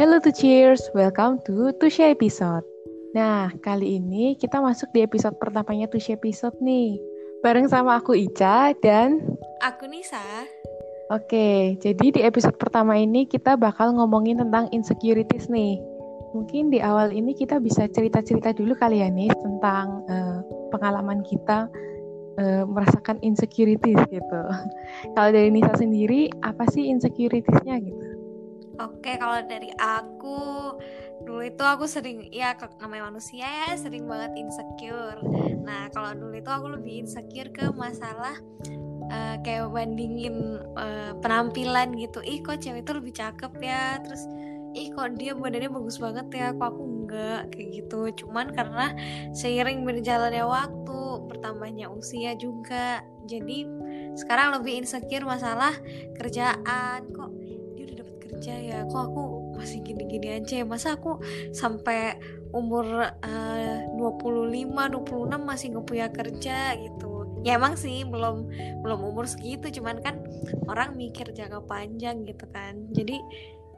Hello to cheers, welcome to Tusha episode. Nah, kali ini kita masuk di episode pertamanya Tusha episode nih. Bareng sama aku Ica dan aku Nisa. Oke, jadi di episode pertama ini kita bakal ngomongin tentang insecurities nih. Mungkin di awal ini kita bisa cerita-cerita dulu kali ya nih tentang uh, pengalaman kita uh, merasakan insecurities gitu. Kalau dari Nisa sendiri, apa sih insecuritiesnya gitu? Oke, kalau dari aku dulu itu aku sering ya namanya manusia ya sering banget insecure. Nah, kalau dulu itu aku lebih insecure ke masalah uh, kayak bandingin uh, penampilan gitu. Ih, kok cewek itu lebih cakep ya. Terus ih kok dia badannya bagus banget ya, kok aku enggak kayak gitu. Cuman karena seiring berjalannya waktu, bertambahnya usia juga. Jadi sekarang lebih insecure masalah kerjaan kok kerja ya. Kok aku masih gini-gini aja ya. Masa aku sampai umur uh, 25 26 masih nggak punya kerja gitu. Ya emang sih belum belum umur segitu. Cuman kan orang mikir jangka panjang gitu kan. Jadi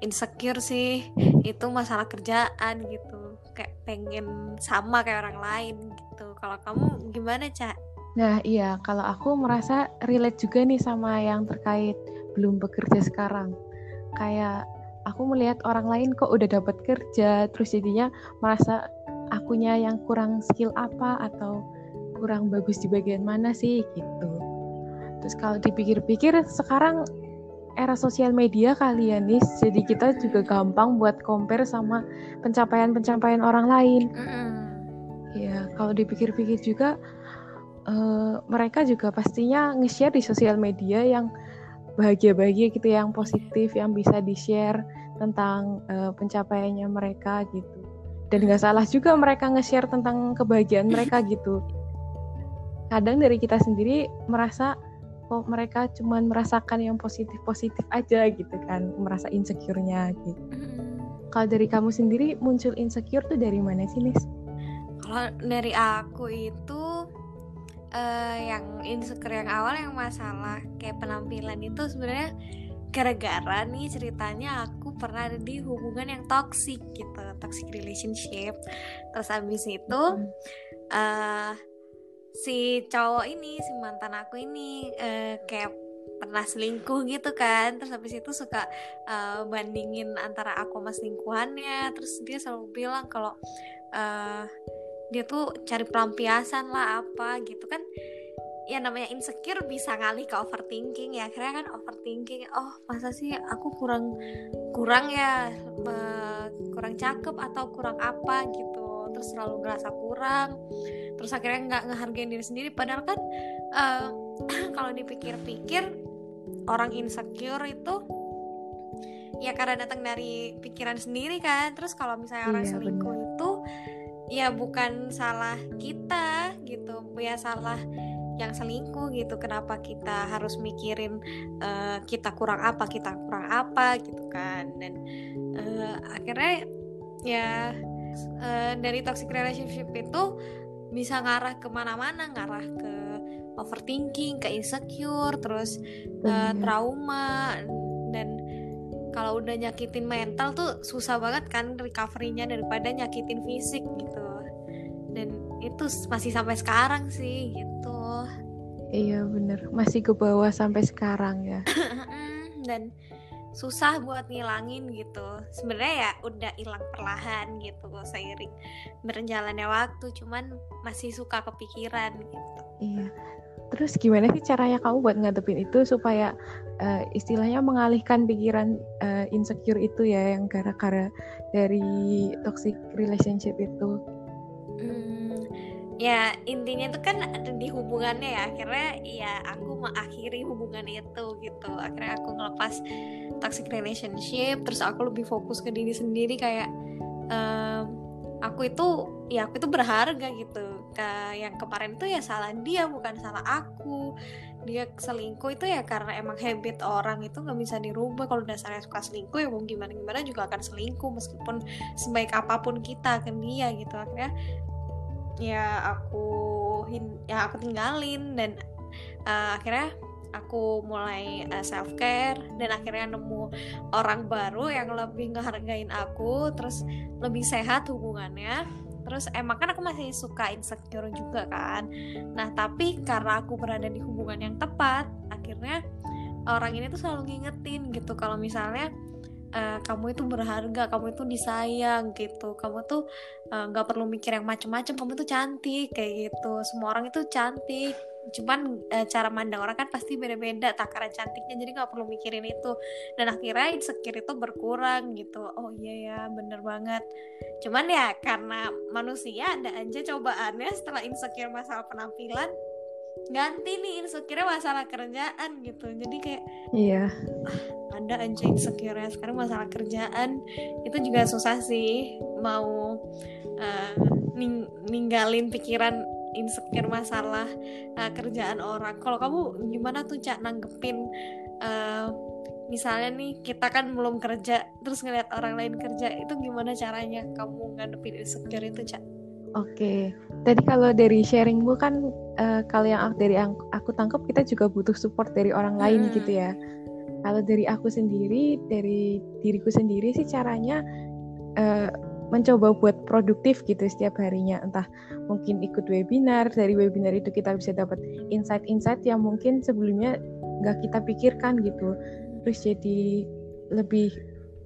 insecure sih itu masalah kerjaan gitu. Kayak pengen sama kayak orang lain gitu. Kalau kamu gimana cak nah iya. Kalau aku merasa relate juga nih sama yang terkait belum bekerja sekarang kayak aku melihat orang lain kok udah dapat kerja terus jadinya merasa akunya yang kurang skill apa atau kurang bagus di bagian mana sih gitu. Terus kalau dipikir-pikir sekarang era sosial media kali ya nih jadi kita juga gampang buat compare sama pencapaian-pencapaian orang lain. Ya kalau dipikir-pikir juga uh, mereka juga pastinya nge-share di sosial media yang bahagia-bahagia gitu yang positif yang bisa di-share tentang uh, pencapaiannya mereka gitu. Dan nggak salah juga mereka nge-share tentang kebahagiaan mereka gitu. Kadang dari kita sendiri merasa kok mereka cuma merasakan yang positif-positif aja gitu kan merasa insecure-nya gitu. Kalau dari kamu sendiri muncul insecure tuh dari mana sih Nis? Kalau dari aku itu uh, yang insecure yang awal yang masalah kayak penampilan itu sebenarnya gara-gara nih ceritanya aku pernah ada di hubungan yang toxic gitu toxic relationship. Terus abis itu uh, si cowok ini si mantan aku ini uh, kayak pernah selingkuh gitu kan. Terus habis itu suka uh, bandingin antara aku sama selingkuhannya. Terus dia selalu bilang kalau uh, dia tuh cari pelampiasan lah apa gitu kan. Ya namanya insecure bisa ngalih ke overthinking ya. Akhirnya kan overthinking oh masa sih aku kurang kurang ya uh, kurang cakep atau kurang apa? Gitu. Terus selalu ngerasa kurang. Terus akhirnya nggak ngehargain diri sendiri. Padahal kan uh, kalau dipikir-pikir orang insecure itu ya karena datang dari pikiran sendiri kan. Terus kalau misalnya orang iya, selingkuh bener. Ya bukan salah kita gitu. Ya salah yang selingkuh gitu. Kenapa kita harus mikirin uh, kita kurang apa kita kurang apa gitu kan. Dan uh, akhirnya ya uh, dari toxic relationship itu bisa ngarah ke mana-mana. Ngarah ke overthinking ke insecure terus uh, trauma. Dan kalau udah nyakitin mental tuh susah banget kan recovery-nya daripada nyakitin fisik gitu itu masih sampai sekarang sih gitu. Iya bener. Masih ke bawah sampai sekarang ya. Dan susah buat ngilangin gitu. Sebenarnya ya udah hilang perlahan gitu seiring berjalannya waktu. Cuman masih suka kepikiran gitu. Iya. Terus gimana sih caranya kamu buat ngadepin itu supaya uh, istilahnya mengalihkan pikiran uh, insecure itu ya yang gara-gara dari toxic relationship itu? Hmm, ya intinya itu kan ada di hubungannya ya. Akhirnya ya aku mengakhiri hubungan itu gitu. Akhirnya aku ngelepas toxic relationship terus aku lebih fokus ke diri sendiri kayak um, aku itu ya aku itu berharga gitu. Ke yang kemarin itu ya salah dia bukan salah aku. Dia selingkuh itu ya karena emang habit orang itu nggak bisa dirubah. Kalau dasarnya suka selingkuh ya mau gimana gimana juga akan selingkuh meskipun sebaik apa pun kita ke dia gitu. Akhirnya ya aku ya aku tinggalin dan uh, akhirnya aku mulai uh, self care dan akhirnya nemu orang baru yang lebih ngehargain aku terus lebih sehat hubungannya. Terus emang kan aku masih suka insecure juga kan. Nah tapi karena aku berada di hubungan yang tepat akhirnya orang ini tuh selalu ngingetin gitu kalau misalnya uh, kamu itu berharga, kamu itu disayang gitu, kamu tuh nggak uh, perlu mikir yang macem-macem, kamu itu cantik kayak gitu, semua orang itu cantik, cuman uh, cara mandang orang kan pasti beda-beda takaran cantiknya, jadi nggak perlu mikirin itu, dan akhirnya insecure itu berkurang gitu, oh iya ya bener banget, cuman ya karena manusia ada aja cobaannya setelah insecure masalah penampilan ganti nih insecure masalah kerjaan gitu. Jadi kayak iya. ah, ada aja insecure sekarang masalah kerjaan itu juga susah sih. Mau uh, ning ninggalin pikiran insecure masalah uh, kerjaan orang. Kalau kamu gimana tuh cak nanggepin uh, misalnya nih kita kan belum kerja terus ngeliat orang lain kerja itu gimana caranya kamu ngadepin insecure itu cak? Oke, tadi kalau dari sharingmu kan uh, kalau yang dari yang aku tangkap kita juga butuh support dari orang lain hmm. gitu ya. Kalau dari aku sendiri, dari diriku sendiri sih caranya uh, mencoba buat produktif gitu setiap harinya. Entah mungkin ikut webinar, dari webinar itu kita bisa dapat insight-insight yang mungkin sebelumnya nggak kita pikirkan gitu. Terus jadi lebih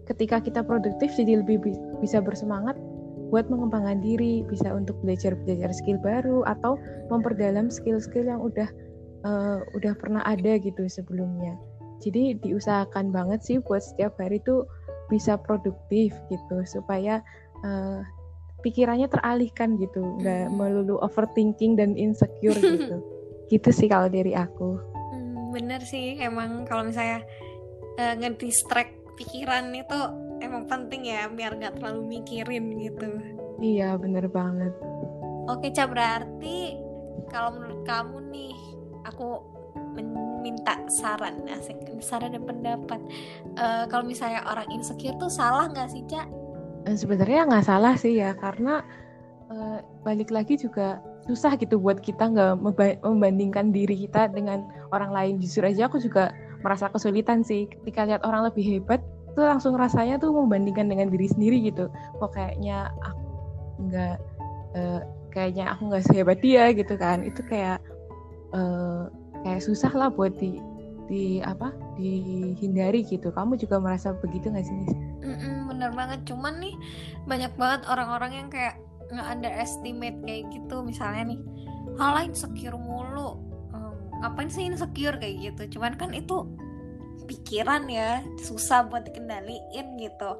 ketika kita produktif jadi lebih bisa bersemangat buat mengembangkan diri, bisa untuk belajar belajar skill baru atau memperdalam skill-skill yang udah uh, udah pernah ada gitu sebelumnya. Jadi diusahakan banget sih buat setiap hari tuh bisa produktif gitu supaya uh, pikirannya teralihkan gitu, nggak hmm. melulu overthinking dan insecure gitu. gitu sih kalau dari aku. Hmm, bener sih, emang kalau misalnya uh, ngedistract pikiran itu emang penting ya biar nggak terlalu mikirin gitu iya bener banget oke Ca berarti kalau menurut kamu nih aku minta saran. Asik saran dan pendapat. Uh, kalau misalnya orang insecure tuh salah nggak sih Ca? Eh, sebenarnya nggak salah sih ya karena uh, balik lagi juga susah gitu buat kita nggak membandingkan diri kita dengan orang lain. Jujur aja aku juga merasa kesulitan sih. Ketika lihat orang lebih hebat tuh langsung rasanya tuh membandingkan dengan diri sendiri gitu. Kok kayaknya aku nggak uh, kayaknya aku nggak sehebat dia gitu kan. Itu kayak uh, kayak susah lah buat di di apa dihindari gitu. Kamu juga merasa begitu nggak sih mm -mm, bener banget. Cuman nih banyak banget orang-orang yang kayak nggak underestimate kayak gitu. Misalnya nih hal lain insecure mulu. Hmm, ngapain sih insecure kayak gitu? Cuman kan itu pikiran ya susah buat dikendaliin gitu.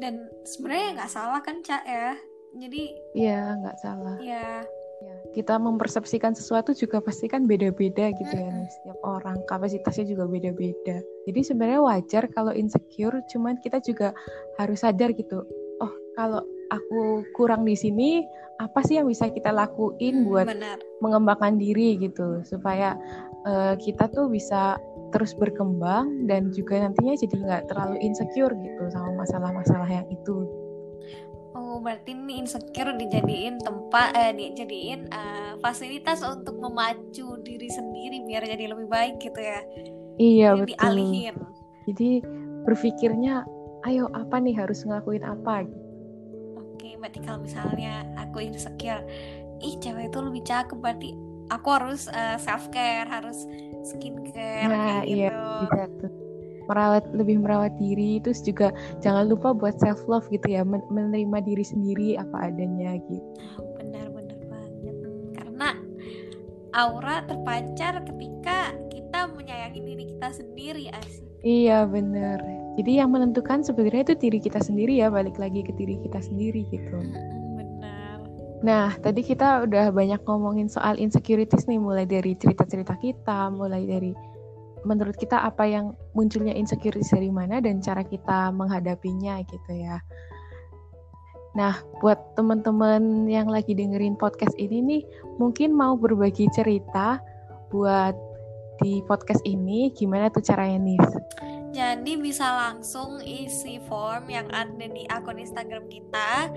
Dan sebenarnya nggak salah kan cak ya? Jadi iya nggak salah. Ya ya kita mempersepsikan sesuatu juga pasti kan beda-beda gitu mm ya setiap orang kapasitasnya juga beda-beda jadi sebenarnya wajar kalau insecure cuman kita juga harus sadar gitu oh kalau aku kurang di sini apa sih yang bisa kita lakuin buat Benar. mengembangkan diri gitu supaya uh, kita tuh bisa terus berkembang dan juga nantinya jadi nggak terlalu insecure gitu sama masalah-masalah yang itu. Berarti ini insecure dijadiin tempat eh dijadiin uh, fasilitas untuk memacu diri sendiri biar jadi lebih baik gitu ya. Iya, jadi betul. Dialihin. Jadi berpikirnya ayo apa nih harus ngelakuin apa Oke, berarti kalau misalnya aku insecure, ih cewek itu lebih cakep berarti aku harus uh, eh, self care, harus skincare nah, iya, gitu. Iya, tuh. Merawat lebih merawat diri terus juga jangan lupa buat self love gitu ya, men menerima diri sendiri apa adanya gitu. Benar benar banget. Karena aura terpancar ketika kita menyayangi diri kita sendiri asik. Iya benar. Jadi yang menentukan sebenarnya itu diri kita sendiri ya, balik lagi ke diri kita sendiri gitu. Nah, tadi kita udah banyak ngomongin soal insecurities nih, mulai dari cerita-cerita kita, mulai dari menurut kita apa yang munculnya insecurities dari mana dan cara kita menghadapinya gitu ya. Nah, buat teman-teman yang lagi dengerin podcast ini nih, mungkin mau berbagi cerita buat di podcast ini, gimana tuh caranya nih? Jadi bisa langsung isi form yang ada di akun Instagram kita.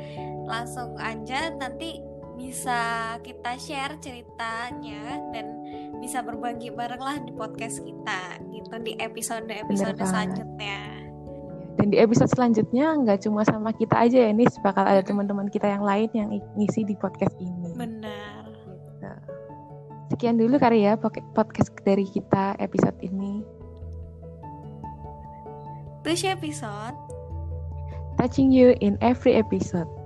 Langsung aja nanti bisa kita share ceritanya dan bisa berbagi bareng lah di podcast kita gitu di episode episode selanjutnya. Dan di episode selanjutnya nggak cuma sama kita aja ya nih bakal ada teman-teman kita yang lain yang ngisi di podcast ini. Benar. Gitu. sekian dulu kali ya podcast dari kita episode ini. Tush episode. Touching you in every episode